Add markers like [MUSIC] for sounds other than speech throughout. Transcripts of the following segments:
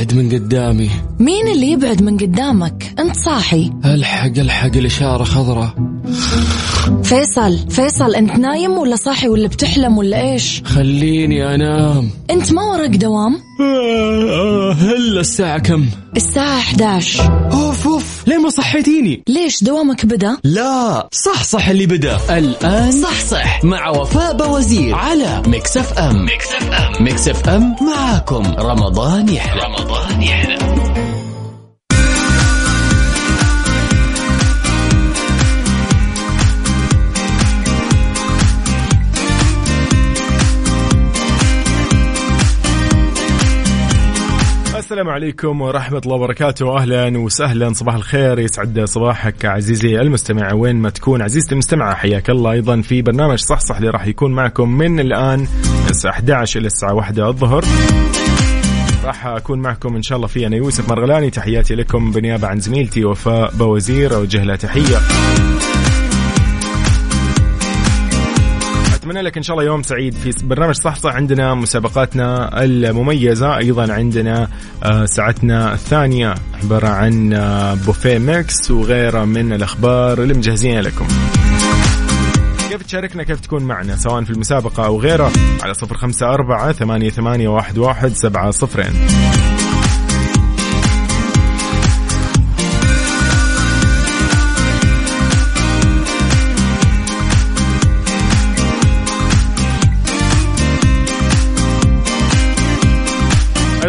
ابعد من قدامي. مين اللي يبعد من قدامك؟ انت صاحي. الحق الحق الإشارة خضراء. فيصل فيصل انت نايم ولا صاحي ولا بتحلم ولا إيش؟ خليني انام. انت ما وراك دوام؟ هلا الساعة كم؟ الساعة 11 أوف أوف. ليه ما صحيتيني؟ ليش دوامك بدا؟ لا صح صح اللي بدا. الآن صح صح. مع وفاء بوزير على Mix FM. Mix FM. Mix FM معاكم. رمضان يحلى. رمضان يحلى. السلام عليكم ورحمة الله وبركاته. أهلا وسهلا. صباح الخير. يسعد صباحك عزيزي المستمع. وين ما تكون عزيزتي المستمعة حياك الله أيضا في برنامج صح صح اللي راح يكون معكم من الآن الساعة 11 إلى الساعة 1 الظهر. راح أكون معكم إن شاء الله في أنا يوسف مرغلاني. تحياتي لكم بنيابة عن زميلتي وفاء بوزير. أوجه لها تحية. اتمنى لك إن شاء الله يوم سعيد. في برنامج صح صح عندنا مسابقاتنا المميزة أيضا عندنا آه، ساعتنا الثانية عبارة عن آه، بوفيه ميكس وغيره من الأخبار اللي مجهزينها لكم. كيف تشاركنا؟ كيف تكون معنا؟ سواء في المسابقة أو غيره على صفر خمسة أربعة ثمانية, ثمانية واحد, واحد سبعة صفرين.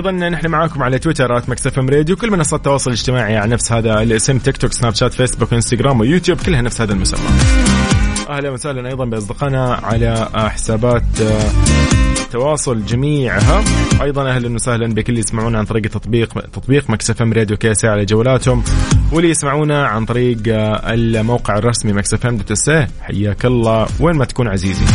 أيضا نحن معاكم على تويتر at Mix FM Radio كل منصات التواصل الاجتماعي على نفس هذا الاسم تيك توك سناب شات فيسبوك إنستغرام ويوتيوب كلها نفس هذا المسمى. أهلا وسهلا أيضا بأصدقائنا على حسابات التواصل جميعها. أيضا أهلا وسهلا بكل اللي يسمعونا عن طريق تطبيق تطبيق Mix FM Radio KSA على جوالاتهم واللي يسمعونا عن طريق الموقع الرسمي Mix FM dot حياك الله وين ما تكون عزيزي.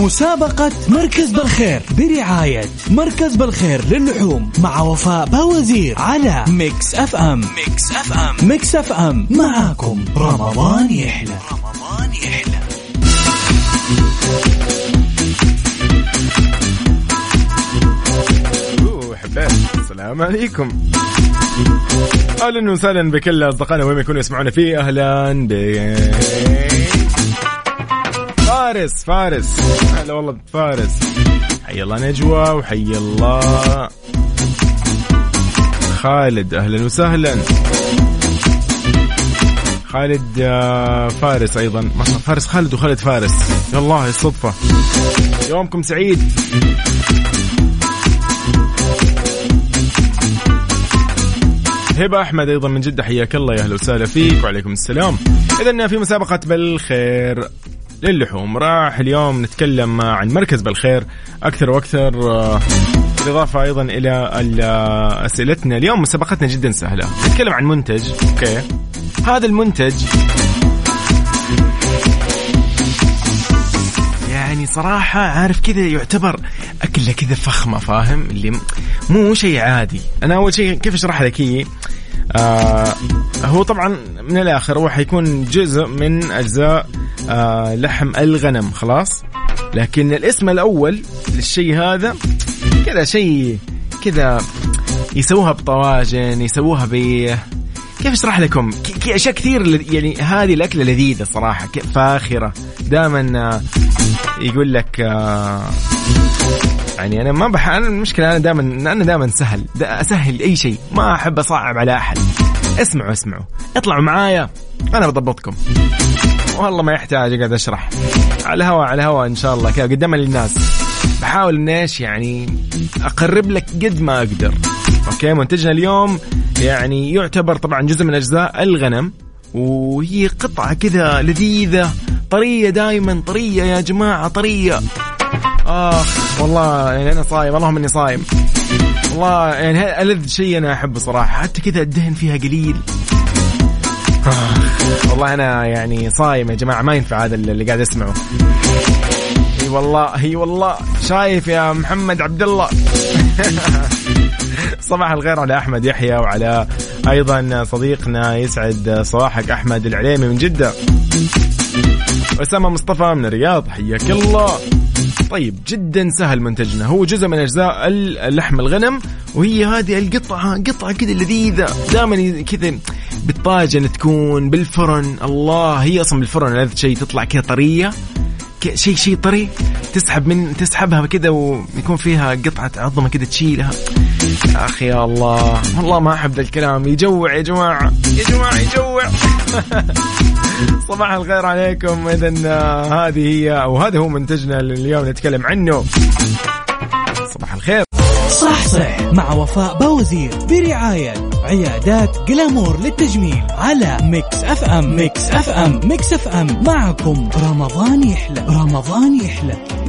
مسابقة مركز بالخير برعاية مركز بالخير للحوم مع وفاء باوزير على Mix FM. Mix FM. Mix FM. معاكم. رمضان يحلى. رمضان يحلى. حبيت السلام عليكم. أهلا وسهلا بكل أصدقائنا وين يكونوا يسمعونا فيه أهلا ب فارس فارس. هلا والله بفارس. حي الله نجوى وحي الله. خالد أهلا وسهلا. خالد آه، فارس أيضا. فارس خالد وخالد فارس. يا الله الصدفه يومكم سعيد. هبة أحمد أيضا من جدة حياك الله يا أهلا وسهلا فيك وعليكم السلام. اذا في مسابقة بالخير. للحوم. راح اليوم نتكلم عن مركز بالخير أكثر وأكثر آه، بالإضافة أيضا إلى آه، أسئلتنا. اليوم مسابقتنا جدا سهلة. نتكلم عن منتج. أوكي. هذا المنتج يعني صراحة عارف كذا يعتبر أكلة كذا فخمة فاهم؟ اللي مو شيء عادي. أنا أول شيء كيف أشرح لك هي؟ آه هو طبعا من الآخر هو حيكون جزء من أجزاء آه لحم الغنم خلاص؟ لكن الاسم الأول للشيء هذا كذا شيء كذا يسووها بطواجن يسووها ب كيف أشرح لكم؟ أشياء كثير يعني هذه الأكلة لذيذة صراحة فاخرة. دائما آه، يقول لك آه، يعني أنا ما بح أنا المشكلة أنا دائما أنا دائما سهل دا أسهل أي شيء. ما أحب أصعب على أحد. اسمعوا اسمعوا. اطلعوا معايا أنا بضبطكم. والله ما يحتاج أقعد أشرح. على الهواء على الهواء إن شاء الله. كذا قدام للناس. بحاول ان إيش يعني أقرب لك قد ما أقدر. أوكي؟ منتجنا اليوم يعني يعتبر طبعا جزء من أجزاء الغنم وهي قطعة كذا لذيذة طرية دائما طرية يا جماعة طرية. اخ والله يعني أنا صايم اللهم إني صايم. والله يعني ألذ شيء أنا أحبه صراحة. حتى كذا الدهن فيها قليل. آه. والله أنا يعني صايم يا جماعة ما ينفع هذا اللي قاعد أسمعه. اي والله اي والله شايف يا محمد عبد الله [LAUGHS] صباح الخير على أحمد يحيى وعلى أيضا صديقنا يسعد صباحك أحمد العليمي من جدة. أسامة مصطفى من الرياض حياك الله. طيب جدا سهل منتجنا. هو جزء من أجزاء اللحم الغنم وهي هذه القطعة قطعة كذا لذيذة. دائما كذا بالطاجن تكون بالفرن. الله هي أصلا بالفرن هذا شيء تطلع كذا طرية. شيء شيء طري. تسحب من تسحبها كذا ويكون فيها قطعة عظمة كذا تشيلها. يا أخي يا الله. والله ما أحب الكلام. يجوع يا جماعة. يا جماعة يجوع. [LAUGHS] صباح الخير عليكم. إذا آه، هذه هي أو هذا هو منتجنا اليوم نتكلم عنه. صباح الخير. صح صح. مع وفاء بوزير برعاية عيادات Glamour للتجميل على Mix FM. Mix FM. Mix FM. معكم. رمضان يحلى. رمضان يحلى.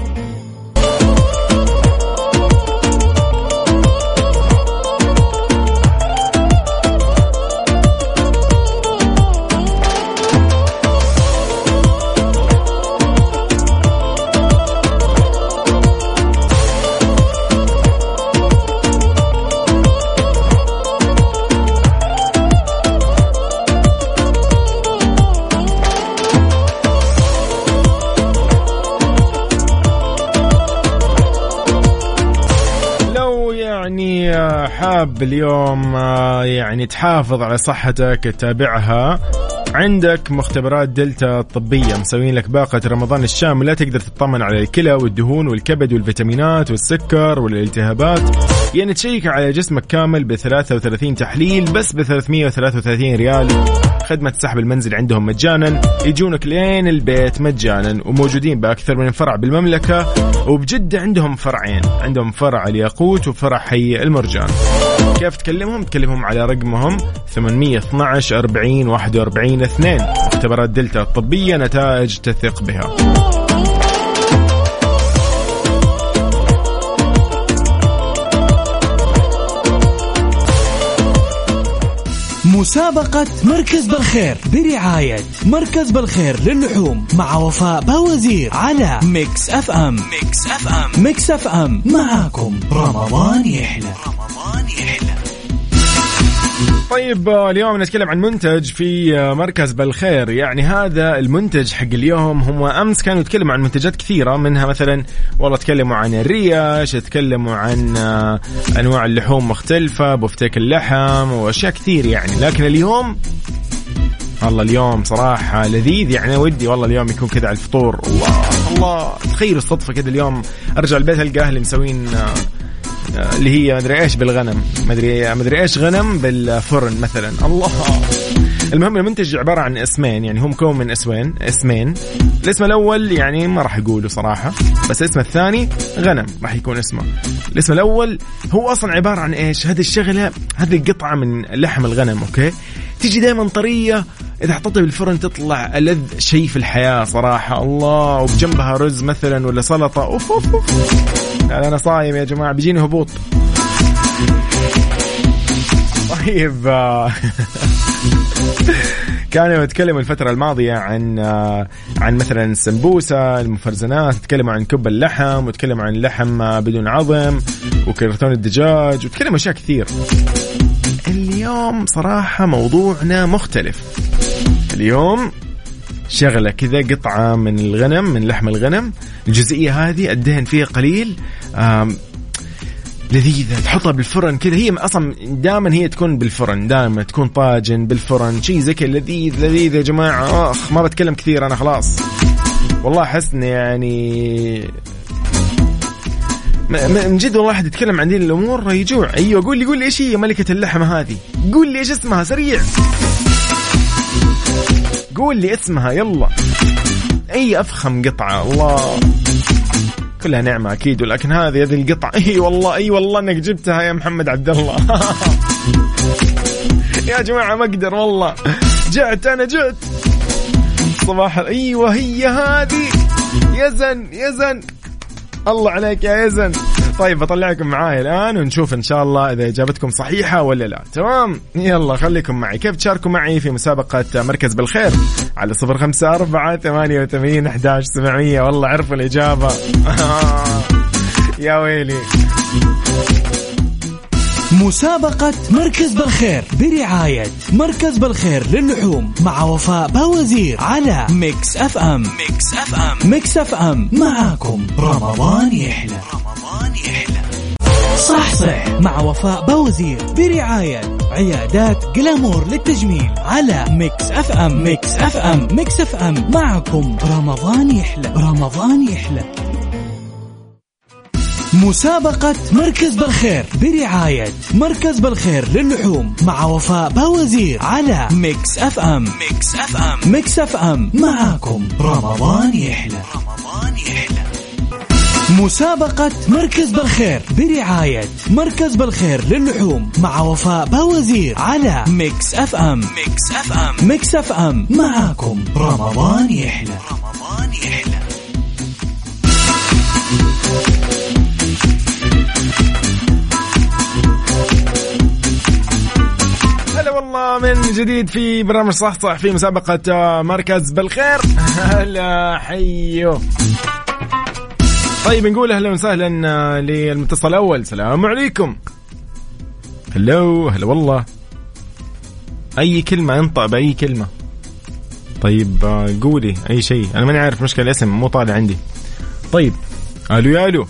حاب اليوم آه، يعني تحافظ على صحتك تتابعها. عندك مختبرات دلتا الطبية مسوين لك باقة رمضان الشاملة تقدر تطمن على الكلى والدهون والكبد والفيتامينات والسكر والالتهابات. يعني تشيك على جسمك كامل ب 33 تحليل بس ب 333 ريال. خدمة السحب المنزلي عندهم مجانا. يجونك لين البيت مجانا. وموجودين بأكثر من فرع بالمملكة. وبجدة عندهم فرعين. عندهم فرع الياقوت وفرع حي المرجان. كيف تكلمهم؟ تكلمهم على رقمهم 812 40 41 2 اختبارات دلتا الطبية نتائج تثق بها. مسابقة مركز بالخير برعاية مركز بالخير للحوم مع وفاء باوزير على Mix FM. Mix FM. Mix FM. معاكم. رمضان يحلى. رمضان يحلى طيب اليوم نتكلم عن منتج في مركز بالخير. يعني هذا المنتج حق اليوم هم أمس كانوا يتكلموا عن منتجات كثيرة منها مثلا والله تكلموا عن الريش تكلموا عن أنواع اللحوم مختلفة بفتيك اللحم وأشياء كثير يعني. لكن اليوم والله اليوم صراحة لذيذ. يعني ودي والله اليوم يكون كذا على الفطور. الله الله تخيل الصدفة كذا اليوم أرجع البيت ألقى أهلي مسوين اللي هي مدري إيش بالغنم. مدري مدري إيش غنم بالفرن مثلا. الله. المهم المنتج عبارة عن اسمين يعني هو مكون من اسمين اسمين. الاسم الأول يعني ما راح أقوله صراحة بس الاسم الثاني غنم راح يكون اسمه. الاسم الأول هو أصلا عبارة عن إيش؟ هذه الشغلة هذه قطعة من لحم الغنم أوكي؟ تيجي دائما طرية إذا حطيتها بالفرن تطلع ألذ شيء في الحياة صراحة. الله وبجنبها رز مثلا ولا سلطة. أوف أوف, أوف. يعني أنا صايم يا جماعة بيجيني هبوط. طيب. [LAUGHS] كانوا يتكلموا الفترة الماضية عن عن مثلا السمبوسة المفرزنات تكلموا عن كب اللحم وتكلموا عن اللحم بدون عظم وكرتون الدجاج وتكلموا أشياء كثير. اليوم صراحة موضوعنا مختلف. اليوم. شغلة كذا قطعة من الغنم من لحم الغنم. الجزئية هذه الدهن فيها قليل. لذيذة. تحطها بالفرن كذا. هي أصلا دائما هي تكون بالفرن. دائما تكون طاجن بالفرن. شيء زي كذا. لذيذ لذيذ يا جماعة. أخ ما بتكلم كثير أنا خلاص. والله أحس يعني من جد والله أحد يتكلم عن الأمور. يجوع. أيوه قول لي قول لي إيش هي ملكة اللحمة هذه؟ قول لي إيش اسمها سريع. قول لي اسمها يلا. أي أفخم قطعة؟ الله. كلها نعمة أكيد ولكن هذه هذه القطعة. إي والله إي والله إنك جبتها يا محمد عبد الله. [LAUGHS] يا جماعة ما أقدر والله. جعت أنا جعت. صباح أيوه هي هذه. يزن يزن. الله عليك يا يزن. طيب بطلعكم معاي الآن ونشوف إن شاء الله إذا إجابتكم صحيحة ولا لا. تمام؟ يلا خليكم معي. كيف تشاركوا معي في مسابقة مركز بالخير؟ على صفر خمسة أربعة ثمانية وثمانين أحداش سبعمية. والله عرفوا الإجابة. [LAUGHS] يا ويلي. مسابقة مركز بالخير برعاية مركز بالخير للحوم مع وفاء باوزير على Mix FM. Mix FM. Mix FM. معاكم. رمضان يحلى. رمضان يحلى. صح صح مع وفاء باوزير برعاية عيادات Glamour للتجميل على Mix FM. Mix FM. Mix FM. معكم رمضان يحلى. رمضان يحلى. مسابقة مركز بالخير برعاية مركز بالخير للحوم مع وفاء باوزير على Mix FM. Mix FM. Mix FM. معاكم رمضان يحلى. رمضان يحلى. مسابقة مركز بالخير برعاية مركز بالخير للحوم مع وفاء باوزير على Mix FM. Mix FM. Mix FM. معاكم. رمضان يحلى. رمضان يحلى. هلا والله من جديد في برنامج صح صح في مسابقة آه، مركز بالخير. [LAUGHS] هلا حيو. طيب نقول أهلا وسهلا آه، للمتصل الأول. السلام عليكم. هلو هلا والله. أي كلمة انطق بأي كلمة؟ طيب آه، قولي أي شيء. أنا ماني عارف مشكلة الاسم مو طالع عندي. طيب ألو يا ألو.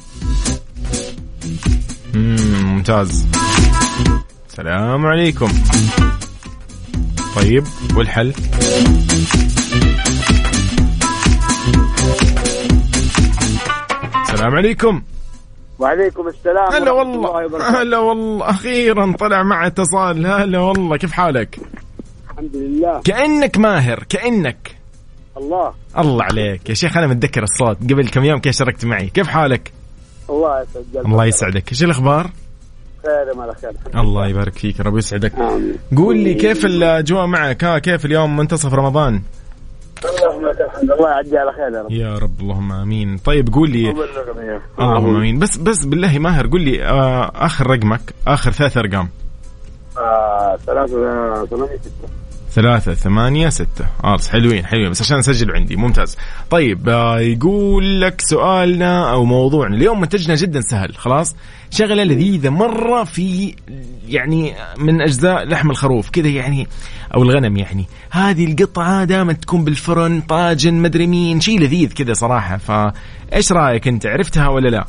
مم، ممتاز. السلام عليكم. طيب والحل؟ السلام عليكم. وعليكم السلام هلا والله. هلا والله. أخيرا طلع مع اتصال. هلا والله. كيف حالك؟ الحمد لله. كأنك ماهر. كأنك. الله. الله عليك. يا شيخ أنا متذكر الصوت. قبل كم يوم كيف شاركت معي؟ كيف حالك؟ الله يسعد قلبك الله يسعدك. إيش الأخبار؟ خير ما خير. الله يبارك فيك ربي يسعدك. آمين. قول لي كيف الأجواء معك؟ ها كيف اليوم؟ منتصف رمضان. اللهم لك الحمد الله يعدي على خير يا رب. يا رب اللهم آمين. طيب قول لي. اللهم آمين. بس بس بالله ماهر قول لي آه آخر رقمك آخر ثلاث أرقام. آه، ثلاثة ثمانية ستة. ثلاثة ثمانية ستة. آه حلوين حلوين بس عشان أسجل عندي. ممتاز. طيب آه يقول لك سؤالنا أو موضوعنا. اليوم منتجنا جدا سهل. خلاص؟ شغلة لذيذة مرة في يعني من أجزاء لحم الخروف. كذا يعني أو الغنم يعني. هذه القطعة دائما تكون بالفرن طاجن مدري مين. شيء لذيذ كذا صراحة. فايش رأيك أنت؟ عرفتها ولا لا؟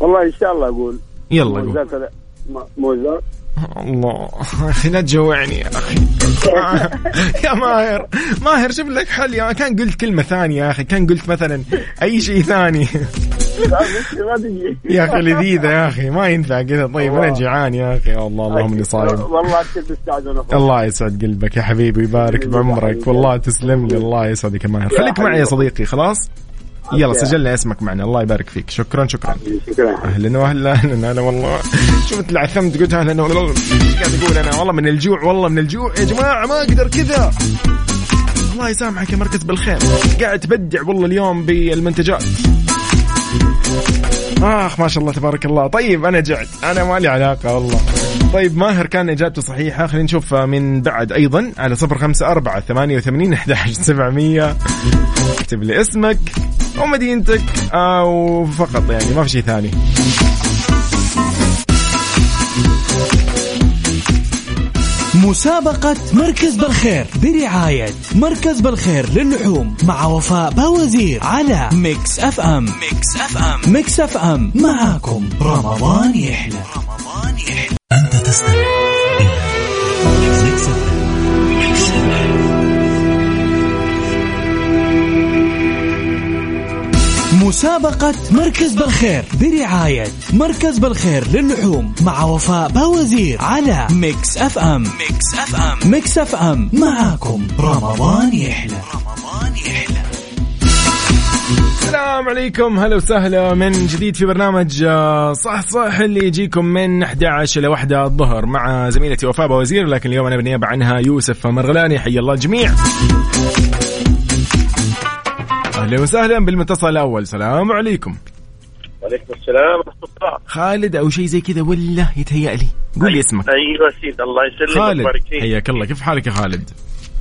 والله إن شاء الله أقول. يلا قول. موزات. الله. أخي لا تجوعني يا أخي. [LAUGHS] يا ماهر. ماهر شوف لك حل. يا كان قلت كلمة ثانية يا أخي. كان قلت مثلا أي شيء ثاني. [LAUGHS] يا أخي لذيذة يا أخي. ما ينفع كذا. طيب أنا جيعان يا أخي. يا الله اللهم إني صايم والله. الله يسعد قلبك يا حبيبي. ويبارك بعمرك. والله تسلم لي. الله يسعدك يا ماهر. خليك معي يا صديقي. خلاص؟ يلا سجلنا اسمك معنا. الله يبارك فيك. شكرا شكرا. شكرا أهلا وهلا أهلا أنا والله. شفت العثمت قلت أهلا وهلا إيش قاعد أقول أنا؟ والله من الجوع والله من الجوع. يا جماعة ما أقدر كذا. الله يسامحك يا مركز بالخير. قاعد تبدع والله اليوم بالمنتجات. آخ ما شاء الله تبارك الله. طيب أنا جعت. أنا ما لي علاقة والله. طيب ماهر كان إجابته صحيحة. خلينا نشوف من بعد أيضا على صفر خمسة أربعة ثمانية وثمانين أحد سبعمية. اكتب لي اسمك. ومدينتك أو فقط يعني ما في شيء ثاني. مسابقة مركز بالخير برعاية مركز بالخير للحوم مع وفاء باوزير على Mix FM. Mix FM. Mix FM. معاكم. رمضان يحلى. رمضان يحلى. مسابقة مركز بالخير برعاية مركز بالخير للحوم مع وفاء باوزير على Mix FM. Mix FM. Mix FM. معاكم. رمضان يحلى. رمضان يحلى. السلام عليكم. هلا وسهلا. من جديد في برنامج آه، صح صح اللي يجيكم من 11 إلى 1 الظهر مع زميلتي وفاء باوزير لكن اليوم أنا بالنيابه عنها يوسف مرغلاني. حي الله الجميع. أهلا وسهلا بالمتصل الأول. السلام عليكم. وعليكم السلام ورحمة الله. خالد أو شيء زي كذا ولا يتهيأ لي؟ قول لي اسمك. أيوة سيد الله يسلمك خالد. حياك الله. كيف حالك يا خالد؟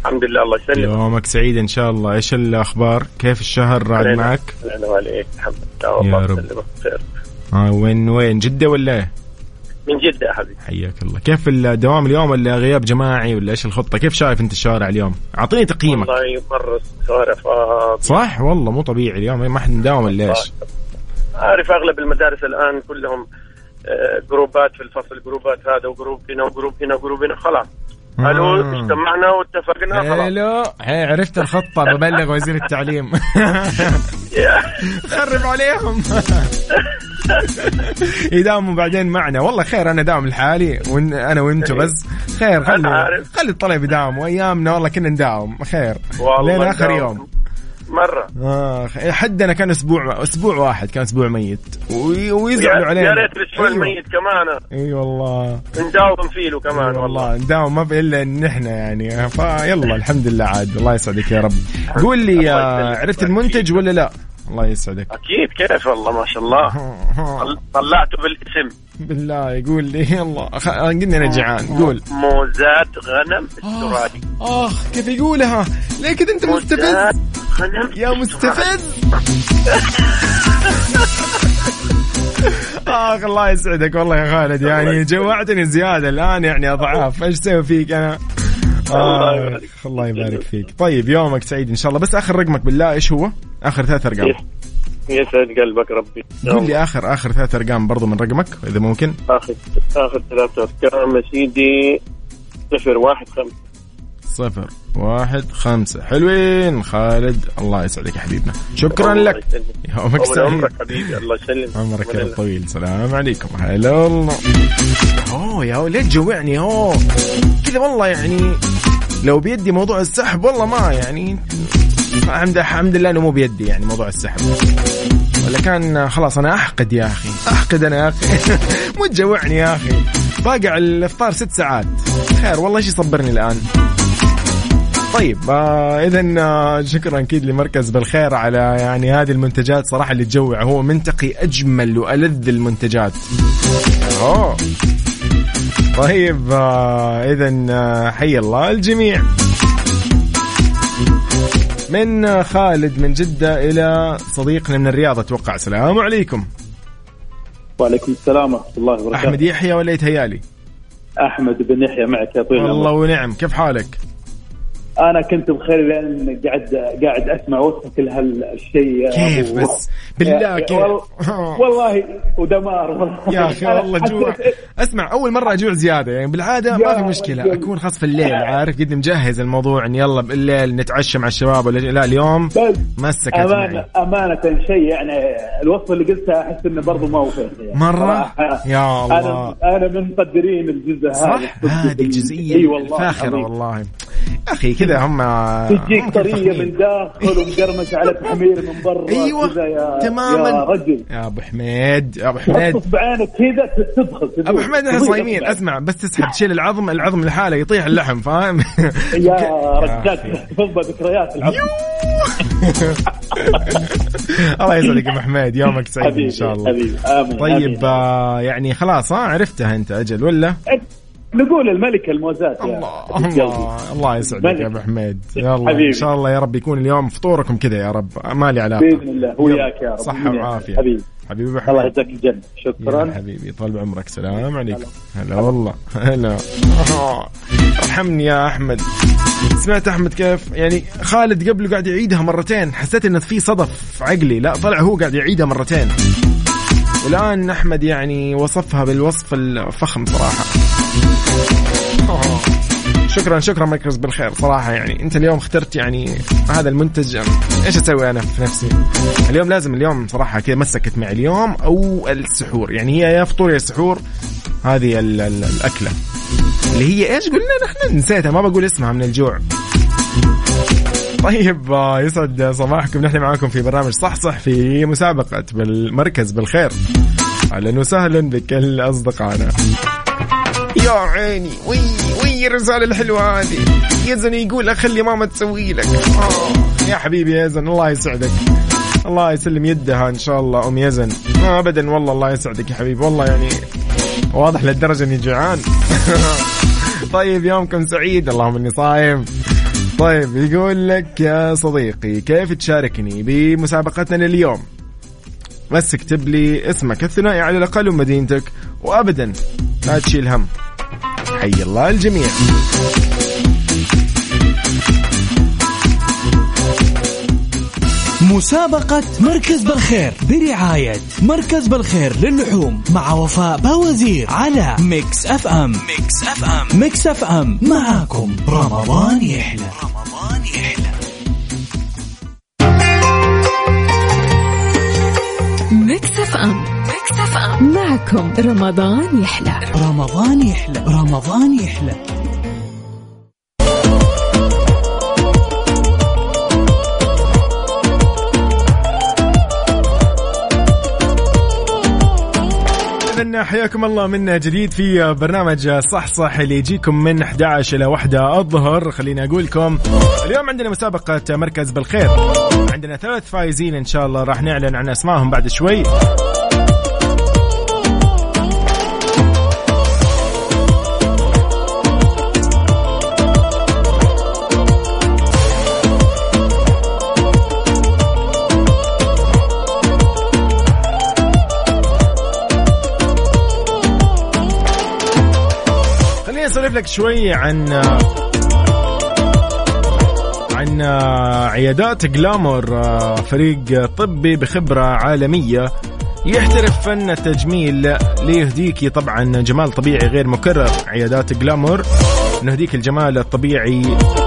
الحمد لله الله يسلمك. يومك سعيد إن شاء الله. إيش الأخبار؟ كيف الشهر؟ راد. معك؟ أهلا وعليك. الحمد لله والله يا رب. يسلمك بخير. آه وين وين؟ جدة ولا إيه؟ من جدة يا حبيبي. حياك الله. كيف الدوام اليوم ولا غياب جماعي ولا إيش الخطة؟ كيف شايف أنت الشوارع اليوم؟ أعطيني تقييمك. والله مرة الشوارع فاضي صح؟ والله مو طبيعي اليوم. ما حد مداوم ولا إيش؟ عارف أغلب المدارس الآن كلهم آه، جروبات في الفصل جروبات هذا و group هنا و group هنا و group هنا. خلاص. آه. اجتمعنا واتفقنا خلاص. هي عرفت الخطة. ببلغ وزير التعليم. [LAUGHS] [LAUGHS] خرب عليهم. [LAUGHS] [LAUGHS] يداوموا بعدين معنا. والله خير أنا داوم لحالي وإن أنا وأنتم بس. خير خلي. خلي الطلب يداوموا ايامنا والله كنا نداوم. خير. لين آخر. يوم. مرة. آه حدنا كان أسبوع أسبوع واحد كان أسبوع ميت. وي- ويزعلوا علينا يا ريت الأسبوع أيوة. الميت كمان. أي والله. نداوم فيه له كمان أيوة والله. نداوم ما في إلا إن إحنا يعني. فيلا الحمد لله عاد. الله يسعدك يا رب. قول لي آه،. عرفت المنتج ولا لا؟ الله يسعدك. أكيد كيف؟ والله ما شاء الله. طل- [LAUGHS] طلعته بالاسم. بالله يقول لي يلا خ- قلنا أنا جعان قول. موزات غنم استرالي اخ كيف يقولها؟ ليه كذا انت مستفز؟ غنم يا مستفز. [LAUGHS] آخ الله يسعدك والله يا خالد يعني جوعتني زيادة الآن يعني أضعاف. إيش أسوي فيك أنا؟ الله آه يبارك. الله يبارك فيك. طيب يومك سعيد إن شاء الله. بس آخر رقمك بالله إيش هو؟ آخر ثلاث أرقام. يسعد قلبك ربي. قول لي آخر آخر ثلاث أرقام برضو من رقمك إذا ممكن. آخر آخر ثلاث أرقام يا سيدي صفر واحد خمسة. صفر واحد خمسة. حلوين. خالد الله يسعدك يا حبيبنا. شكرا الله لك. يسلمك. يومك طول سعيد. عمرك حبيبي الله يسلمك. عمرك يا. طويل. سلام عليكم. هلا والله. اوه يا ليه تجوعني اوه كذا والله يعني لو بيدي موضوع السحب والله ما يعني الحمد الحمد لله إنه مو بيدي يعني موضوع السحب. ولا كان خلاص أنا أحقد يا أخي. أحقد أنا يا أخي. [LAUGHS] مو تجوعني يا أخي. باقي على الإفطار ست ساعات. خير والله إيش يصبرني الآن؟ طيب آه اذا آه شكرا أكيد لمركز بالخير على يعني هذه المنتجات صراحة اللي تجوع. هو منتقي أجمل وألذ المنتجات. أوه. طيب آه اذا آه حي الله الجميع. من آه، خالد من جدة إلى صديقنا من الرياض أتوقع. السلام عليكم. وعليكم السلام ورحمة الله وبركاته. أحمد يحيى ولا يتهيالي أحمد بن يحيى معك يا طويل العمر. ونعم. كيف حالك؟ أنا كنت بخير لأن قاعد قاعد أسمع وصفك لهالشيء يا كيف أبو- بس؟ بالله يا- كيف؟ والله, [LAUGHS] والله ودمار والله. يا أخي والله [LAUGHS] جوع. أسمع أول مرة اجوع زيادة يعني بالعادة ما في مشكلة. أكون خاص في الليل عارف؟ قد مجهز الموضوع إن يلا بالليل نتعشى مع الشباب ولا. لا اليوم مسكت امانه أمانة شيء يعني الوصفه اللي قلتها أحس إنه برضه ما وفيت يعني؟ صراحة. يا الله. أنا أنا من مقدرين الجزء هذا. صح؟ هذه الجزئية إي والله الفاخرة أخي كذا هم تجيك طريه. من داخل ومقرمشه على تحمير من برا كذا يا تماماً. يا رجل يا أبو حميد يا أبو حميد بعينك كذا تدخل. أبو حميد إحنا صايمين. أسمع بس تسحب تشيل العظم العظم لحاله يطيح اللحم فاهم يا. [LAUGHS] رجال تفضل ذكريات العظم [LAUGHS] الله يسعدك يا أبو حميد يومك سعيد إن شاء الله حبيبي آمين طيب آمين. آه يعني خلاص ها عرفتها أنت أجل ولا؟ نقول الملكه الموزات يا الله قلبي. الله الله يسعدك يا أبو حميد. يلا إن حبيبي. شاء الله يا رب يكون اليوم فطوركم كذا يا رب. ما لي علاقة. بإذن الله. وياك يا رب. صحة وعافية. حبيبي. حبيبي أبو الله يجزاك الجنة. يا شكرا حبيبي طال عمرك. سلام عليكم هلا والله. هلا. ارحمني يا أحمد. سمعت أحمد كيف؟ يعني خالد قبله قاعد يعيدها مرتين. حسيت إنه في صدف في عقلي. لا طلع هو قاعد يعيدها مرتين. والان أحمد يعني وصفها بالوصف الفخم صراحة. شكرا شكرا مركز بالخير. صراحة يعني أنت اليوم اخترت يعني هذا المنتج. إيش أسوي أنا في نفسي؟ اليوم لازم اليوم صراحة كذا مسكت معي. اليوم أو السحور يعني هي يا فطور يا سحور. هذه ال ال الأكلة. اللي هي إيش قلنا نحن؟ نسيتها ما بقول اسمها من الجوع. طيب آه، يسعد صباحكم. نحن معاكم في برنامج صح صح في مسابقة بالمركز بالخير. أهلا وسهلا بكل أصدقائنا. يا عيني. وي وي الرسالة الحلوة هذه. يزن يقول أخلي ماما تسوي لك. آه. يا حبيبي يزن الله يسعدك. الله يسلم يدها إن شاء الله أم يزن. آه ابدا والله الله يسعدك يا حبيبي. والله يعني واضح للدرجة إني جوعان [LAUGHS] طيب يومكم سعيد اللهم إني صايم. طيب يقول لك يا صديقي كيف تشاركني بمسابقتنا اليوم بس اكتب لي اسمك الثنائي على الأقل ومدينتك وابدا لا تشيل هم. حي الله الجميع. مسابقة مركز بالخير برعاية مركز بالخير للحوم مع وفاء باوزير على Mix FM. Mix FM. Mix FM. معاكم. رمضان يحلى. رمضان يحلى. معكم. رمضان يحلى. رمضان يحلى. رمضان يحلى. حياكم الله من جديد في برنامج صح صح اللي يجيكم من 11 إلى 1 الظهر. خليني أقول لكم اليوم عندنا مسابقة مركز بالخير. عندنا ثلاث فايزين إن شاء الله راح نعلن عن أسمائهم بعد شوي. خليني اسولف لك شوي عن عن عيادات جلامور فريق طبي بخبرة عالمية. يحترف فن التجميل ليهديك طبعا جمال طبيعي غير مكرر. عيادات جلامور نهديك الجمال الطبيعي. ال-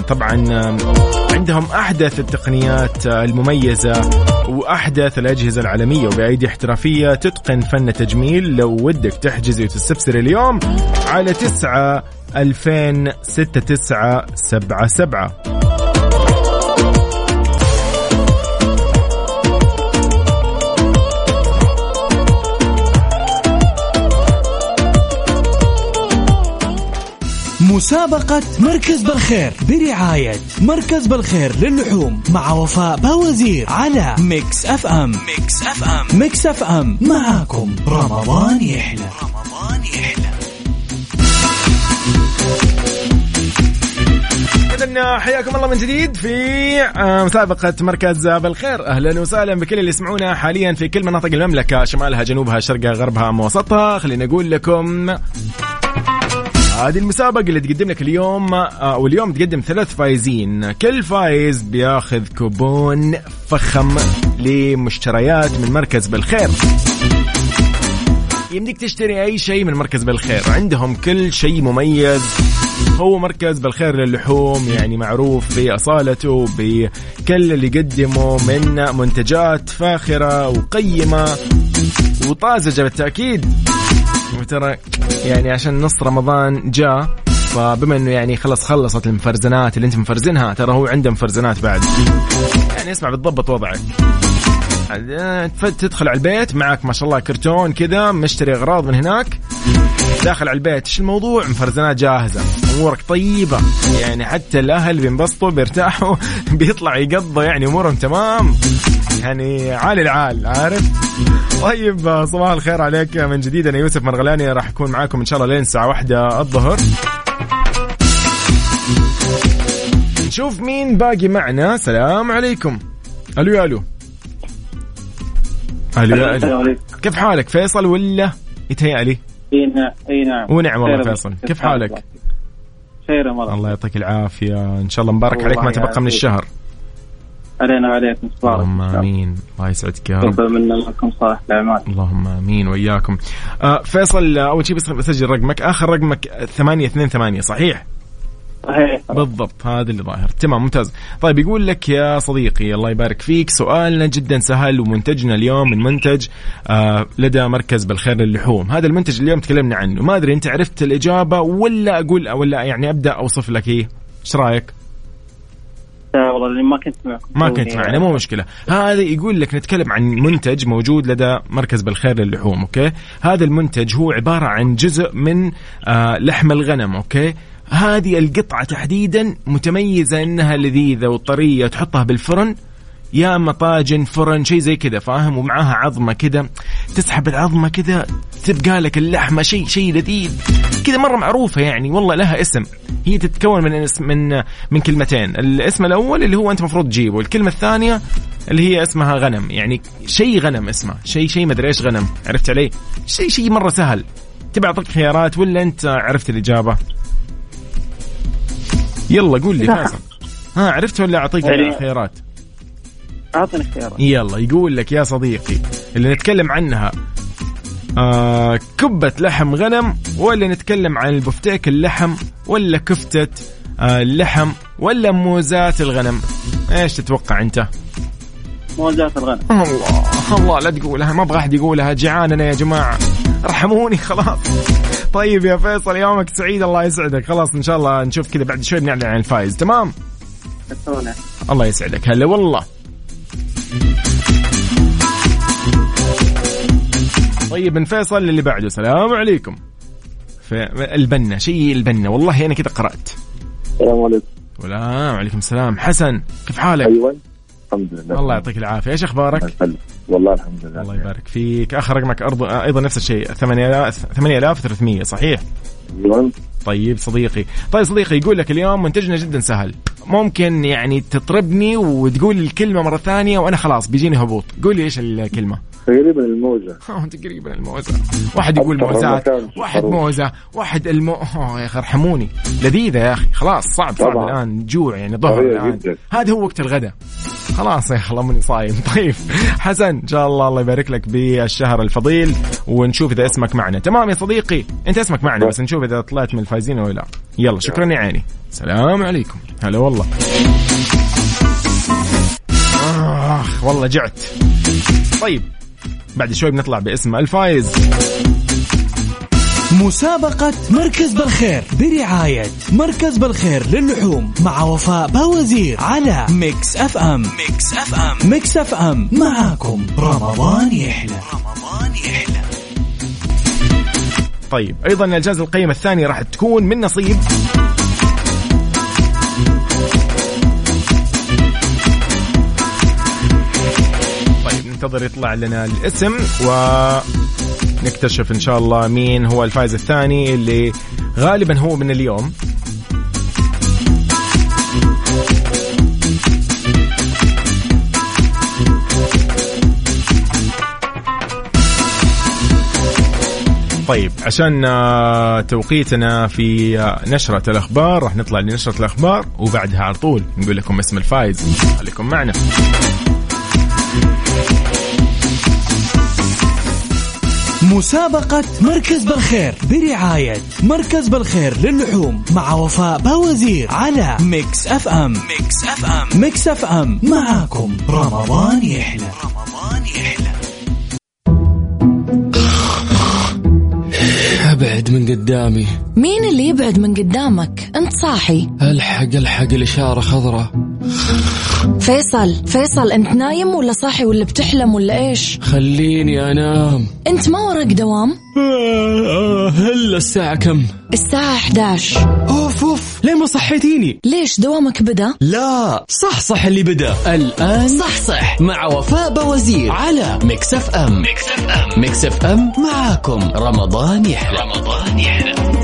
طبعا آه، عندهم أحدث التقنيات آه، المميزة وأحدث الأجهزة العالمية وبأيدي احترافية تتقن فن التجميل لو ودك تحجزي وتستفسري اليوم على 9 2000 69 77 مسابقة مركز بالخير برعاية مركز بالخير للحوم مع وفاء باوزير على Mix FM. Mix FM. Mix FM. معاكم. رمضان يحلى. رمضان يحلى. حياكم الله من جديد في آه، مسابقة مركز بالخير. أهلا وسهلا بكل اللي يسمعونا حاليا في كل مناطق المملكة شمالها جنوبها شرقها غربها أما وسطها خلينا نقول لكم هذه المسابقة اللي تقدم لك اليوم آه، واليوم تقدم ثلاث فايزين. كل فايز بياخذ كوبون فخم لمشتريات من مركز بالخير. يمديك تشتري أي شيء من مركز بالخير. عندهم كل شيء مميز. هو مركز بالخير للحوم يعني معروف بأصالته بكل اللي يقدمه من منتجات فاخرة وقيمة وطازجة بالتأكيد. وترى يعني عشان نص رمضان جاء فبما إنه يعني خلص خلصت المفرزنات اللي أنت مفرزنها ترى هو عنده مفرزنات بعد. يعني اسمع بتضبط وضعك تدخل على البيت معك ما شاء الله كرتون كذا مشتري أغراض من هناك. داخل على البيت إيش الموضوع؟ مفرزنات جاهزة. أمورك طيبة. يعني حتى الأهل بينبسطوا بيرتاحوا [LAUGHS] بيطلع يقضوا يعني أمورهم تمام. يعني عالي العال عارف؟ طيب صباح الخير عليك من جديد. أنا يوسف مرغلاني راح أكون معاكم إن شاء الله لين الساعة واحدة الظهر. نشوف مين باقي معنا. سلام عليكم. ألو يا ألو ألو. يا ألو كيف حالك؟ فيصل ولا يتهيألي اي نعم. اي نعم ونعم والله فيصل. كيف حالك؟ خير يا الله يعطيك العافية. إن شاء الله مبارك عليك ما تبقى من. الشهر. علينا وعليكم صباح اللهم آمين. الله يسعدك يا رب. تقبل منا لكم صالح الاعمال اللهم آمين. وياكم. آه فيصل أول شيء بس بسجل رقمك، آخر رقمك 828 صحيح؟ صحيح. بالضبط. هذا اللي ظاهر، تمام ممتاز. طيب يقول لك يا صديقي الله يبارك فيك سؤالنا جدا سهل ومنتجنا اليوم من منتج آه لدى مركز بالخير للحوم، هذا المنتج اليوم تكلمنا عنه، ما أدري أنت عرفت الإجابة ولا أقول ولا يعني أبدأ أوصف لك إيه؟ إيش رأيك؟ والله لاني ما كنت معكم ما كنت معنا مو مشكلة. هذا يقول لك نتكلم عن منتج موجود لدى مركز بالخير للحوم okay؟ هذا المنتج هو عبارة عن جزء من آه لحم الغنم okay؟ هذه القطعة تحديدا متميزة إنها لذيذة وطرية تحطها بالفرن يا اما طاجن فرن شيء زي كذا فاهم؟ ومعاها عظمة كذا. تسحب العظمة كذا تبقى لك اللحمة شيء شيء لذيذ. كذا مرة معروفة يعني والله لها اسم. هي تتكون من اسم من من كلمتين. الاسم الأول اللي هو أنت المفروض تجيبه الكلمة الثانية اللي هي اسمها غنم. يعني شيء غنم اسمه شيء شيء مدري إيش غنم عرفت علي؟ شيء شيء مرة سهل. تبي أعطيك خيارات ولا أنت عرفت الإجابة؟ يلا قول لي. فيصل ها عرفت ولا أعطيك خيارات؟ أعطني اختيارات يلا يقول لك يا صديقي اللي نتكلم عنها آه كبة لحم غنم ولا نتكلم عن البفتيك اللحم ولا كفتة آه اللحم ولا موزات الغنم؟ إيش تتوقع أنت؟ موزات الغنم. الله الله لا تقولها ما أبغى أحد يقولها جيعان أنا يا جماعة. ارحموني خلاص. طيب يا فيصل يومك سعيد الله يسعدك. خلاص إن شاء الله نشوف كذا بعد شوي بنعلن عن الفايز تمام. الله يسعدك. هلا والله. طيب من فيصل اللي بعده. السلام عليكم. في البنا شيء البنا. والله أنا كذا قرأت. السلام عليكم. ولا وعليكم السلام. حسن كيف حالك؟ أيوه الحمد لله. الله يعطيك العافية. إيش أخبارك. والله الحمد لله. الله يبارك فيك. آخر رقمك أرض... أيضا نفس الشيء. 8000 8300 صحيح؟ أيوه. طيب صديقي. طيب صديقي يقول لك اليوم منتجنا جدا سهل. ممكن يعني تطربني وتقول الكلمة مرة ثانية وأنا خلاص بيجيني هبوط. قول لي إيش الكلمة؟ تقريبا الموزة. [LAUGHS] تقريبا الموزة. واحد يقول موزات. واحد. موزة. واحد المو يا أخي ارحموني. لذيذة يا أخي. خلاص صعب صعب طبعاً. الآن. جوع يعني ظهر جداً. هذا هو وقت الغداء. خلاص يا الله ماني صايم. [LAUGHS] طيب حسن إن شاء الله الله يبارك لك بالشهر الفضيل. ونشوف إذا اسمك معنا. تمام يا صديقي أنت اسمك معنا بس. نشوف إذا طلعت من الفايزين ولا لا. يلا شكرا يا عيني. سلام عليكم. هلا والله. آخ والله جعت. طيب بعد شوي بنطلع باسم الفايز. مسابقة مركز بالخير برعاية مركز بالخير للحوم مع وفاء باوزير على Mix FM. Mix FM. Mix FM. معاكم. رمضان يحلى. رمضان يحلى. طيب. أيضا الجائزة القيمة الثانية راح تكون من نصيب. طيب ننتظر يطلع لنا الاسم ونكتشف إن شاء الله مين هو الفائز الثاني اللي غالبا هو من اليوم. طيب عشان آه، توقيتنا في آه، نشرة الأخبار راح نطلع لنشرة الأخبار وبعدها على طول نقول لكم اسم الفائز خليكم معنا. مسابقة مركز بالخير برعاية مركز بالخير للحوم مع وفاء باوزير على Mix FM. Mix FM. Mix FM. معاكم. رمضان يحلى. رمضان يحلى. من قدامي. مين اللي يبعد من قدامك؟ انت صاحي. الحق الحق الإشارة خضراء. فيصل فيصل انت نايم ولا صاحي ولا بتحلم ولا إيش؟ خليني انام. انت ما وراك دوام؟ هلا الساعة كم؟ الساعة 11 أوف أوف. ليه ما صحيتيني. ليش دوامك بدا؟ لا. صح صح اللي بدا. الآن صح صح. مع وفاء باوزير على Mix FM Mix FM Mix FM معاكم. رمضان يحلى. رمضان يحلى.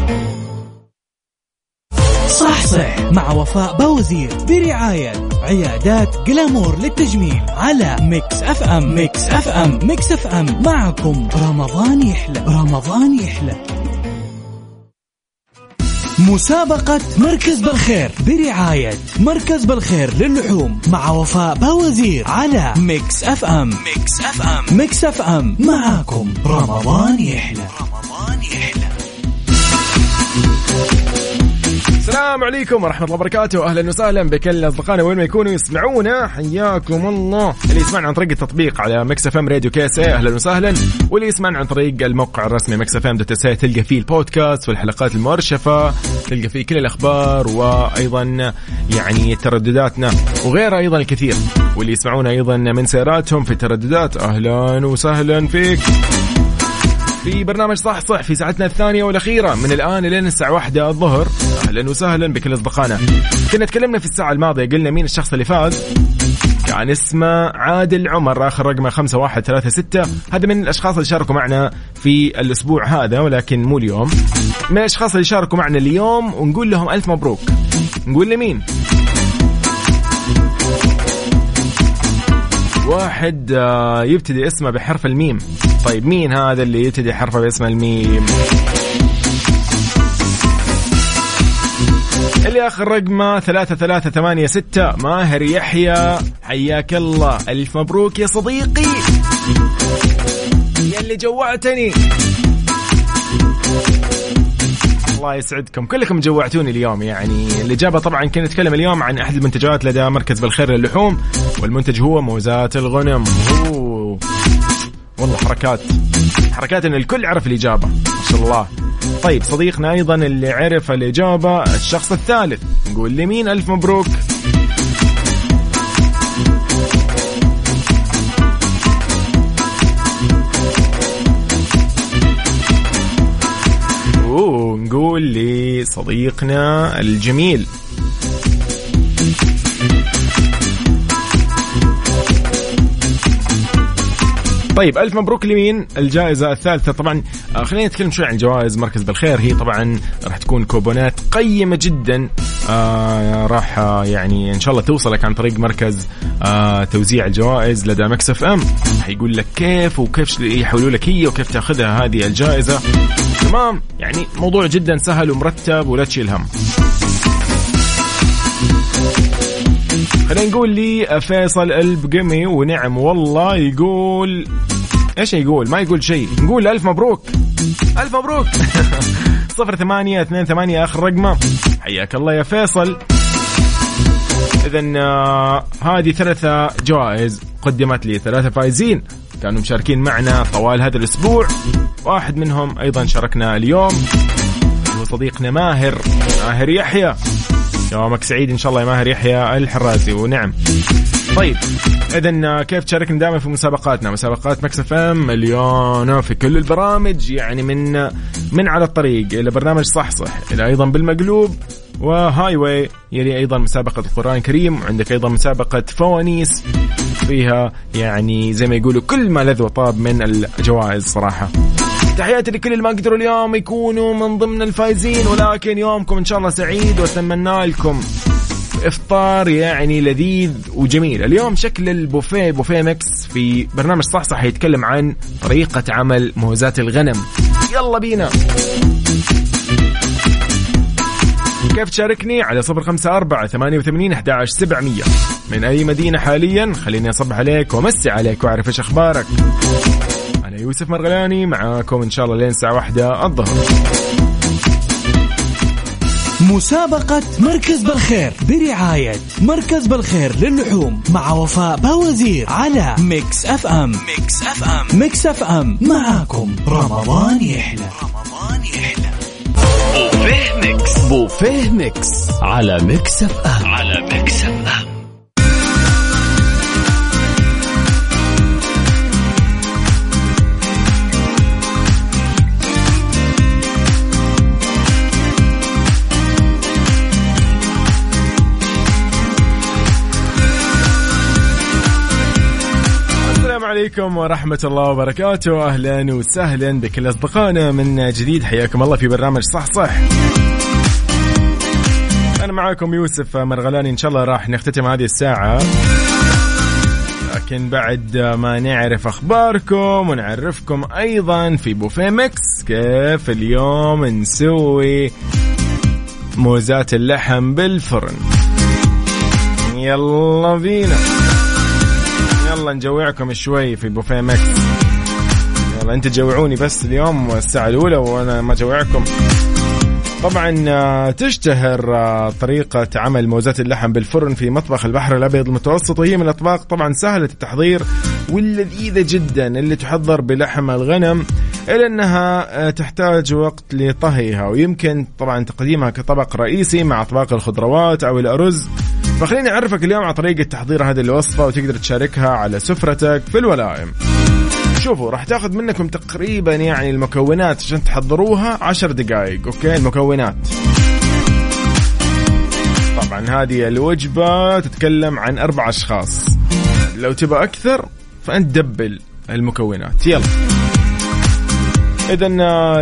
صح صح مع وفاء باوزير برعاية عيادات جلامور للتجميل على ميكس أف أم. ميكس أف أم. ميكس أف أم. معكم رمضان يحلى. رمضان يحلى. مسابقة مركز بالخير برعاية مركز بالخير للحوم مع وفاء باوزير على ميكس أف أم. ميكس أف أم. ميكس أف أم. معاكم رمضان يحلى. رمضان يحلى. السلام عليكم ورحمة الله وبركاته. أهلا وسهلا بكل أصدقائنا وين ما يكونوا يسمعونا. حياكم الله. اللي يسمعنا عن طريق التطبيق على ميكس إف إم راديو KSA. أهلا وسهلا. واللي يسمعنا عن طريق الموقع الرسمي ميكس إف إم dot SA تلقى فيه البودكاست والحلقات المؤرشفة تلقى فيه كل الأخبار وأيضا يعني تردداتنا وغيرها أيضا الكثير. واللي يسمعونا أيضا من سياراتهم في الترددات. أهلا وسهلا فيك. في برنامج صح صح في ساعتنا الثانية والأخيرة. من الآن لين الساعة واحدة الظهر. أهلا وسهلا بكل أصدقائنا. كنا تكلمنا في الساعة الماضية قلنا مين الشخص اللي فاز؟ كان اسمه عادل عمر آخر رقمه 5136 هذا من الأشخاص اللي شاركوا معنا في الأسبوع هذا ولكن مو اليوم. من الأشخاص اللي شاركوا معنا اليوم ونقول لهم ألف مبروك. نقول لمين؟ واحد آه، يبتدي اسمه بحرف الميم. طيب مين هذا اللي يبتدي حرفه باسم الميم؟ اللي آخر رقمه ثلاثة ثلاثة ثمانية ستة. ماهر يحيى حياك الله. ألف مبروك يا صديقي. يا اللي جوعتني. الله يسعدكم. كلكم جوعتوني اليوم يعني. الإجابة طبعا كنا نتكلم اليوم عن أحد المنتجات لدى مركز بالخير للحوم والمنتج هو موزات الغنم. أوه. والله حركات. حركات ان الكل عرف الإجابة. ما شاء الله. طيب صديقنا أيضا اللي عرف الإجابة الشخص الثالث. نقول لمين ألف مبروك. ونقول لصديقنا الجميل. طيب ألف مبروك لمين؟ الجائزة الثالثة. طبعا آه، خلينا نتكلم شوي عن جوائز مركز بالخير. هي طبعا راح تكون كوبونات قيمة جدا. آه راح آه يعني إن شاء الله توصلك عن طريق مركز آه توزيع الجوائز لدى مكس إف إم. حيقول لك كيف وكيف يحولوا لك هي وكيف تأخذها هذه الجائزة. تمام؟ يعني موضوع جدا سهل ومرتب ولا تشيل هم. خلينا نقول لي فيصل البقمي ونعم والله يقول إيش يقول؟ ما يقول شيء نقول ألف مبروك. ألف مبروك. [LAUGHS] صفر ثمانية اثنين ثمانية آخر رقمه. حياك الله يا فيصل. اذا آه هذه ثلاثة جوائز قدمت لي ثلاثة فايزين كانوا مشاركين معنا طوال هذا الأسبوع. واحد منهم أيضا شاركنا اليوم هو صديقنا ماهر ماهر يحيى. يومك سعيد إن شاء الله يا ماهر يحيى الحرازي ونعم. طيب اذا كيف تشاركنا دائما في مسابقاتنا؟ مسابقات مكس إف إم مليونه في كل البرامج يعني من من على الطريق إلى برنامج صح صح إلى أيضا بالمقلوب و highway يلي أيضا مسابقة القرآن الكريم وعندك أيضا مسابقة فوانيس فيها يعني زي ما يقولوا كل ما لذ وطاب من الجوائز صراحة. تحياتي لكل اللي ما قدروا اليوم يكونوا من ضمن الفايزين ولكن يومكم إن شاء الله سعيد وأتمنى لكم إفطار يعني لذيذ وجميل. اليوم شكل البوفيه بوفيه مكس في برنامج صح صح يتكلم عن طريقة عمل موزات الغنم. يلا بينا. كيف تشاركني؟ على صفر خمسة أربعة ثمانية وثمانين أحد سبعمية. من أي مدينة حاليا؟ خليني أصبح عليك وأمسي عليك وأعرف إيش أخبارك. أنا يوسف مرغلاني معاكم إن شاء الله لين الساعة واحدة الظهر. مسابقة مركز بالخير برعاية مركز بالخير للحوم مع وفاء باوزير على ميكس أف أم. ميكس أف أم. ميكس أف أم. معاكم. رمضان يحلى. رمضان يحلى. بوفيه ميكس. بوفيه ميكس. على ميكس أف أم. على ميكس عليكم ورحمة الله وبركاته. أهلا وسهلا بكل أصدقائنا من جديد. حياكم الله في برنامج صح صح. أنا معاكم يوسف مرغلاني إن شاء الله راح نختتم هذه الساعة. لكن بعد ما نعرف أخباركم ونعرفكم أيضا في بوفيه ميكس كيف اليوم نسوي موزات اللحم بالفرن. يلا بينا. يلا نجوعكم شوي في بوفيه ماكس يلا انت تجوعوني بس اليوم الساعة الأولى وأنا ما جوعكم طبعا آه، تشتهر آه، طريقة عمل موزات اللحم بالفرن في مطبخ البحر الأبيض المتوسط وهي من الأطباق طبعا سهلة التحضير واللذيذة جدا اللي تحضر بلحم الغنم إلا أنها آه، تحتاج وقت لطهيها ويمكن طبعا تقديمها كطبق رئيسي مع أطباق الخضروات أو الأرز. فخليني أعرفك اليوم على طريقة تحضير هذه الوصفة وتقدر تشاركها على سفرتك في الولائم شوفوا راح تاخذ منكم تقريبا يعني المكونات عشان تحضروها عشر دقائق okay؟ المكونات. طبعا هذه الوجبة تتكلم عن أربع أشخاص. لو تبى أكثر فأنت double المكونات. يلا. إذا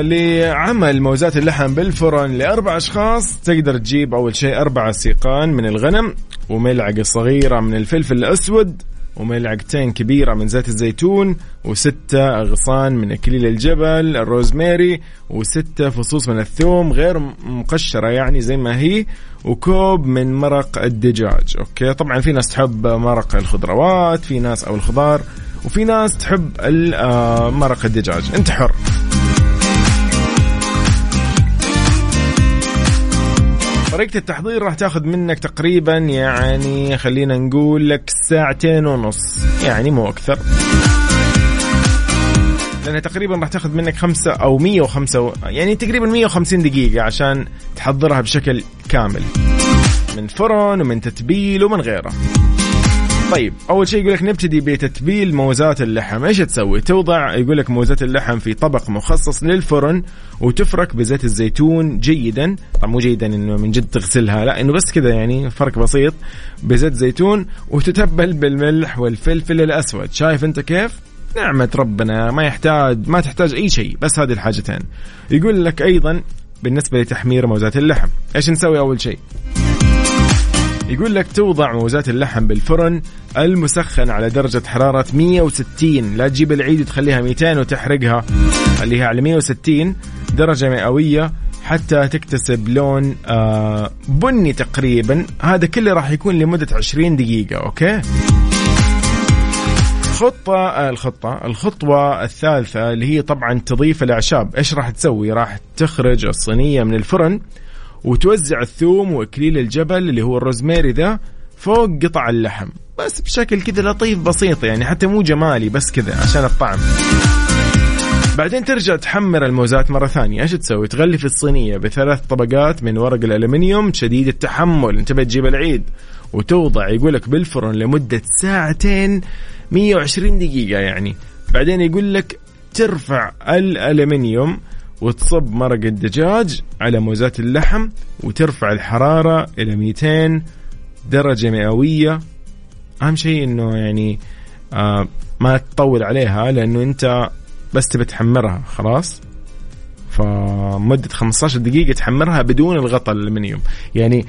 لعمل موزات اللحم بالفرن لأربع أشخاص تقدر تجيب أول شيء أربع سيقان من الغنم وملعقة صغيرة من الفلفل الأسود وملعقتين كبيرة من زيت الزيتون وستة أغصان من إكليل الجبل الروزماري وستة فصوص من الثوم غير مقشرة يعني زي ما هي وكوب من مرق الدجاج. أوكي طبعا في ناس تحب مرق الخضروات في ناس أو الخضار وفي ناس تحب آه، مرق الدجاج. أنت حر. طريقة التحضير راح تاخذ منك تقريبا يعني خلينا نقول لك ساعتين ونص. يعني مو أكثر. لأنها تقريبا راح تاخذ منك خمسة أو مية وخمسة يعني تقريبا مية وخمسين دقيقة عشان تحضرها بشكل كامل. من فرن ومن تتبيل ومن غيره. طيب أول شيء يقول لك نبتدي بتتبيل موزات اللحم. إيش تسوي؟ توضع يقول لك موزات اللحم في طبق مخصص للفرن وتفرك بزيت الزيتون جيدا. طبعا مو جيدا إنه من جد تغسلها لا إنه بس كذا يعني فرق بسيط بزيت زيتون وتتبل بالملح والفلفل الأسود. شايف أنت كيف؟ نعمة ربنا ما يحتاج ما تحتاج أي شيء بس هذه الحاجتين. يقول لك أيضا بالنسبة لتحمير موزات اللحم. إيش نسوي أول شيء؟ يقول لك توضع موزات اللحم بالفرن المسخن على درجة حرارة 160 لا تجيب العيد وتخليها 200 وتحرقها. اللي هي على 160 درجة مئوية حتى تكتسب لون آه بني تقريبا. هذا كله راح يكون لمدة 20 دقيقة okay؟ خطة آه، الخطة. الخطوة الثالثة اللي هي طبعا تضيف الأعشاب. إيش راح تسوي؟ راح تخرج الصينية من الفرن وتوزع الثوم وأكليل الجبل اللي هو الروزميري ذا فوق قطع اللحم. بس بشكل كذا لطيف بسيط يعني حتى مو جمالي بس كذا عشان الطعم. بعدين ترجع تحمر الموزات مرة ثانية. إيش تسوي؟ تغلف الصينية بثلاث طبقات من ورق الألمنيوم شديد التحمل. انت بتجيب العيد وتوضع يقولك بالفرن لمدة ساعتين 120 دقيقة يعني. بعدين يقول لك ترفع الألمنيوم وتصب مرق الدجاج على موزات اللحم وترفع الحرارة إلى 200 درجة مئوية. أهم شيء إنه يعني آه ما تطول عليها لأنه أنت بس تبي تحمرها خلاص؟ فمدة 15 دقيقة تحمرها بدون الغطاء الألمنيوم يعني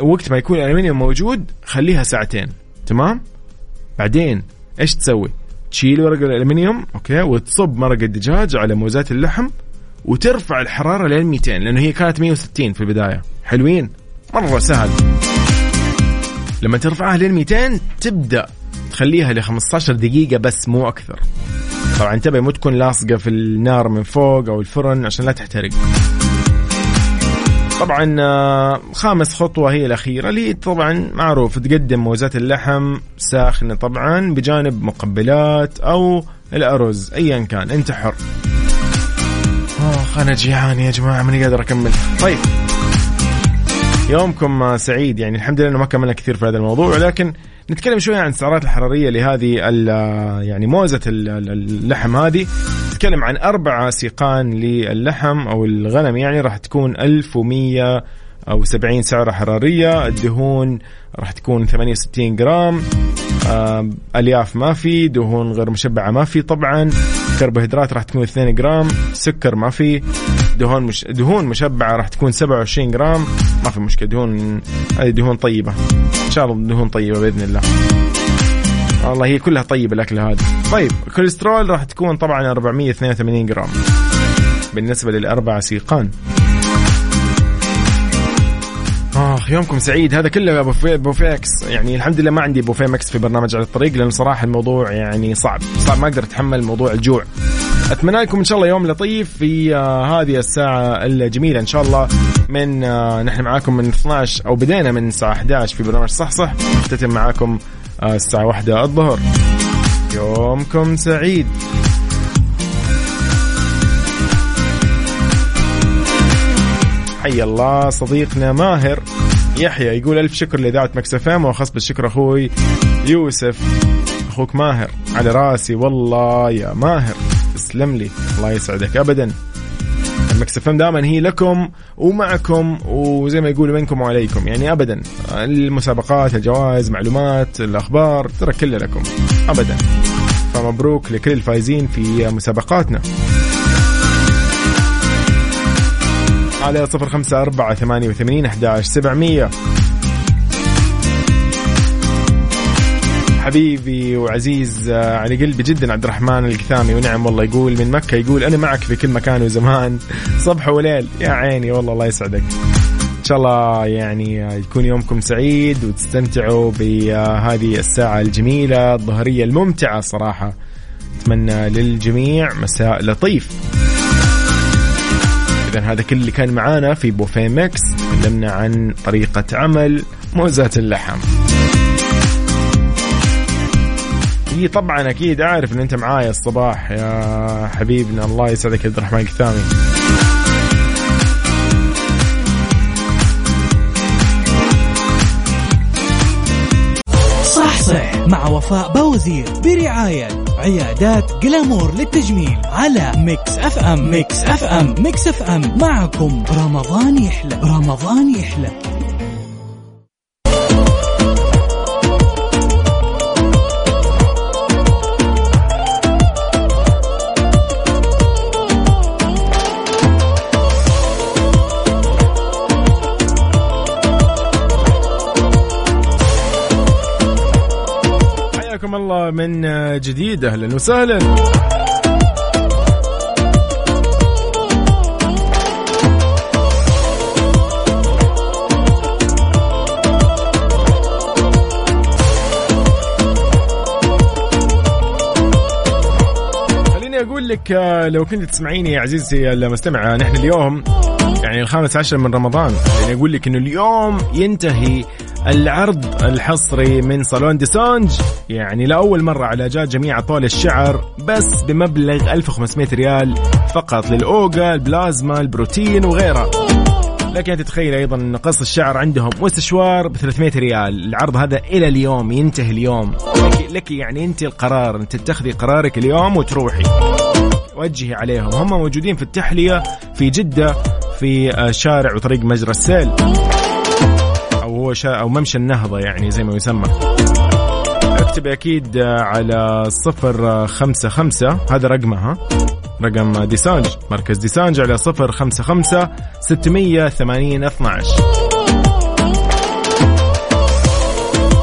وقت ما يكون الألمنيوم موجود خليها ساعتين تمام؟ بعدين إيش تسوي؟ تشيل ورق الألمنيوم أوكي؟ وتصب مرق الدجاج على موزات اللحم وترفع الحرارة لين 200 لأنه هي كانت 160 في البداية. حلوين. مرة سهل. لما ترفعها لين 200 تبدأ تخليها ل 15 دقيقة بس مو أكثر. طبعا انتبه مو تكون لاصقة في النار من فوق أو الفرن عشان لا تحترق. طبعا آه، خامس خطوة هي الأخيرة اللي طبعا معروف تقدم موزات اللحم ساخنة طبعا بجانب مقبلات أو الأرز أيا كان أنت حر. اخ أنا جيعان يا جماعة ماني قادر أكمل. طيب. يومكم سعيد يعني الحمد لله إنه ما كملنا كثير في هذا الموضوع ولكن نتكلم شوي عن السعرات الحرارية لهذه يعني موزه اللحم هذه. نتكلم عن أربعة سيقان للحم أو الغنم يعني راح تكون 1100 أو 70 سعرة حرارية الدهون راح تكون 68 جرام. ألياف ما في دهون غير مشبعة ما في. طبعا كربوهيدرات راح تكون 2 جرام سكر ما في. دهون مش دهون مشبعة راح تكون 27 جرام. ما في مشكلة دهون هذه دهون طيبة. إن شاء الله دهون طيبة بإذن الله. والله هي كلها طيبة الأكلة هذه. طيب الكوليسترول راح تكون طبعا 482 جرام. بالنسبة للأربع سيقان. اخ يومكم سعيد. هذا كله بوفيه بوفيه مكس يعني الحمد لله ما عندي بوفيه مكس في برنامج على الطريق لأن صراحة الموضوع يعني صعب. صعب ما أقدر أتحمل موضوع الجوع. أتمنى لكم إن شاء الله يوم لطيف في آه هذه الساعة الجميلة. إن شاء الله من آه نحن معاكم من 12 أو بدينا من الساعة 11 في برنامج صح صح. نختتم معاكم آه الساعة 1 الظهر. يومكم سعيد. حي الله صديقنا ماهر. يحيى يقول ألف شكر لإذاعة مكسفام وأخص بالشكر أخوي يوسف. أخوك ماهر على راسي. والله يا ماهر تسلم لي. الله يسعدك. أبدا. المكسفام دائما هي لكم ومعكم وزي ما يقولوا منكم وعليكم. يعني ابدا. المسابقات الجوائز معلومات الأخبار ترى كلها لكم. ابدا. فمبروك لكل الفايزين في مسابقاتنا. على صفر خمسة أربعة ثمانية وثمانين أحداش سبعمية. حبيبي وعزيز آه، على قلبي جدا عبد الرحمن القثامي ونعم والله يقول من مكة يقول أنا معك في كل مكان وزمان صبح وليل. يا عيني والله الله يسعدك. إن شاء الله يعني يكون يومكم سعيد وتستمتعوا بهذه الساعة الجميلة الظهرية الممتعة صراحة. أتمنى للجميع مساء لطيف. إذا هذا كل اللي كان معانا في بوفيه ميكس. تكلمنا عن طريقة عمل موزات اللحم. اي طبعا أكيد أعرف إن أنت معايا الصباح يا حبيبنا. الله يسعدك يا عبد الرحمن الكثامي. صح مع وفاء باوزير برعاية عيادات جلامور للتجميل على ميكس أف أم. ميكس أف أم. ميكس أف أم. معكم. رمضان يحلى. رمضان يحلى. حياكم الله من جديد أهلا وسهلا. أقول لك آه، لو كنت تسمعيني يا عزيزتي المستمع نحن اليوم يعني الخامس عشر من رمضان يعني أقول لك إنه اليوم ينتهي العرض الحصري من صالون ديسانج يعني لاول مرة علاجات جميع اطوال الشعر بس بمبلغ 1500 ريال فقط الأوغا البلازما البروتين وغيرها لكن تتخيل أيضا إن قص الشعر عندهم واستشوار ب 300 ريال. العرض هذا إلى اليوم ينتهي اليوم. لك, لك يعني أنت القرار أنت تتخذي قرارك اليوم وتروحي. وجهي عليهم. هم موجودين في التحلية في جدة في آه، شارع وطريق مجرى السيل. أو هو شا أو ممشى النهضة يعني زي ما يسمى. اكتبي أكيد آه، على صفر آه، خمسة خمسة. هذا رقمها رقم ديسانج مركز ديسانج على صفر خمسة خمسة ستمية ثمانين اثناش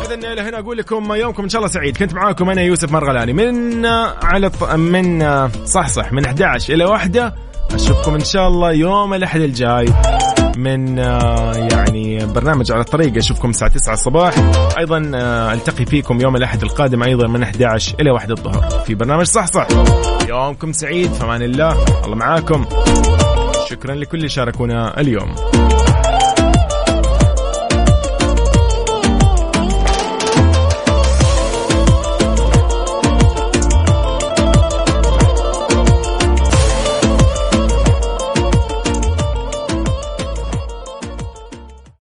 إذن إلى هنا أقول لكم يومكم إن شاء الله سعيد. كنت معاكم أنا يوسف مرغلاني. من آه، على من صح صح من 11 إلى واحدة. أشوفكم إن شاء الله يوم الأحد الجاي. من آه، يعني برنامج على الطريق. أشوفكم الساعة 9 الصباح. أيضا آه، ألتقي فيكم يوم الأحد القادم أيضا من 11 إلى 1 الظهر في برنامج صح صح. يومكم سعيد فمان الله. الله معاكم. شكرا لكل اللي شاركونا اليوم.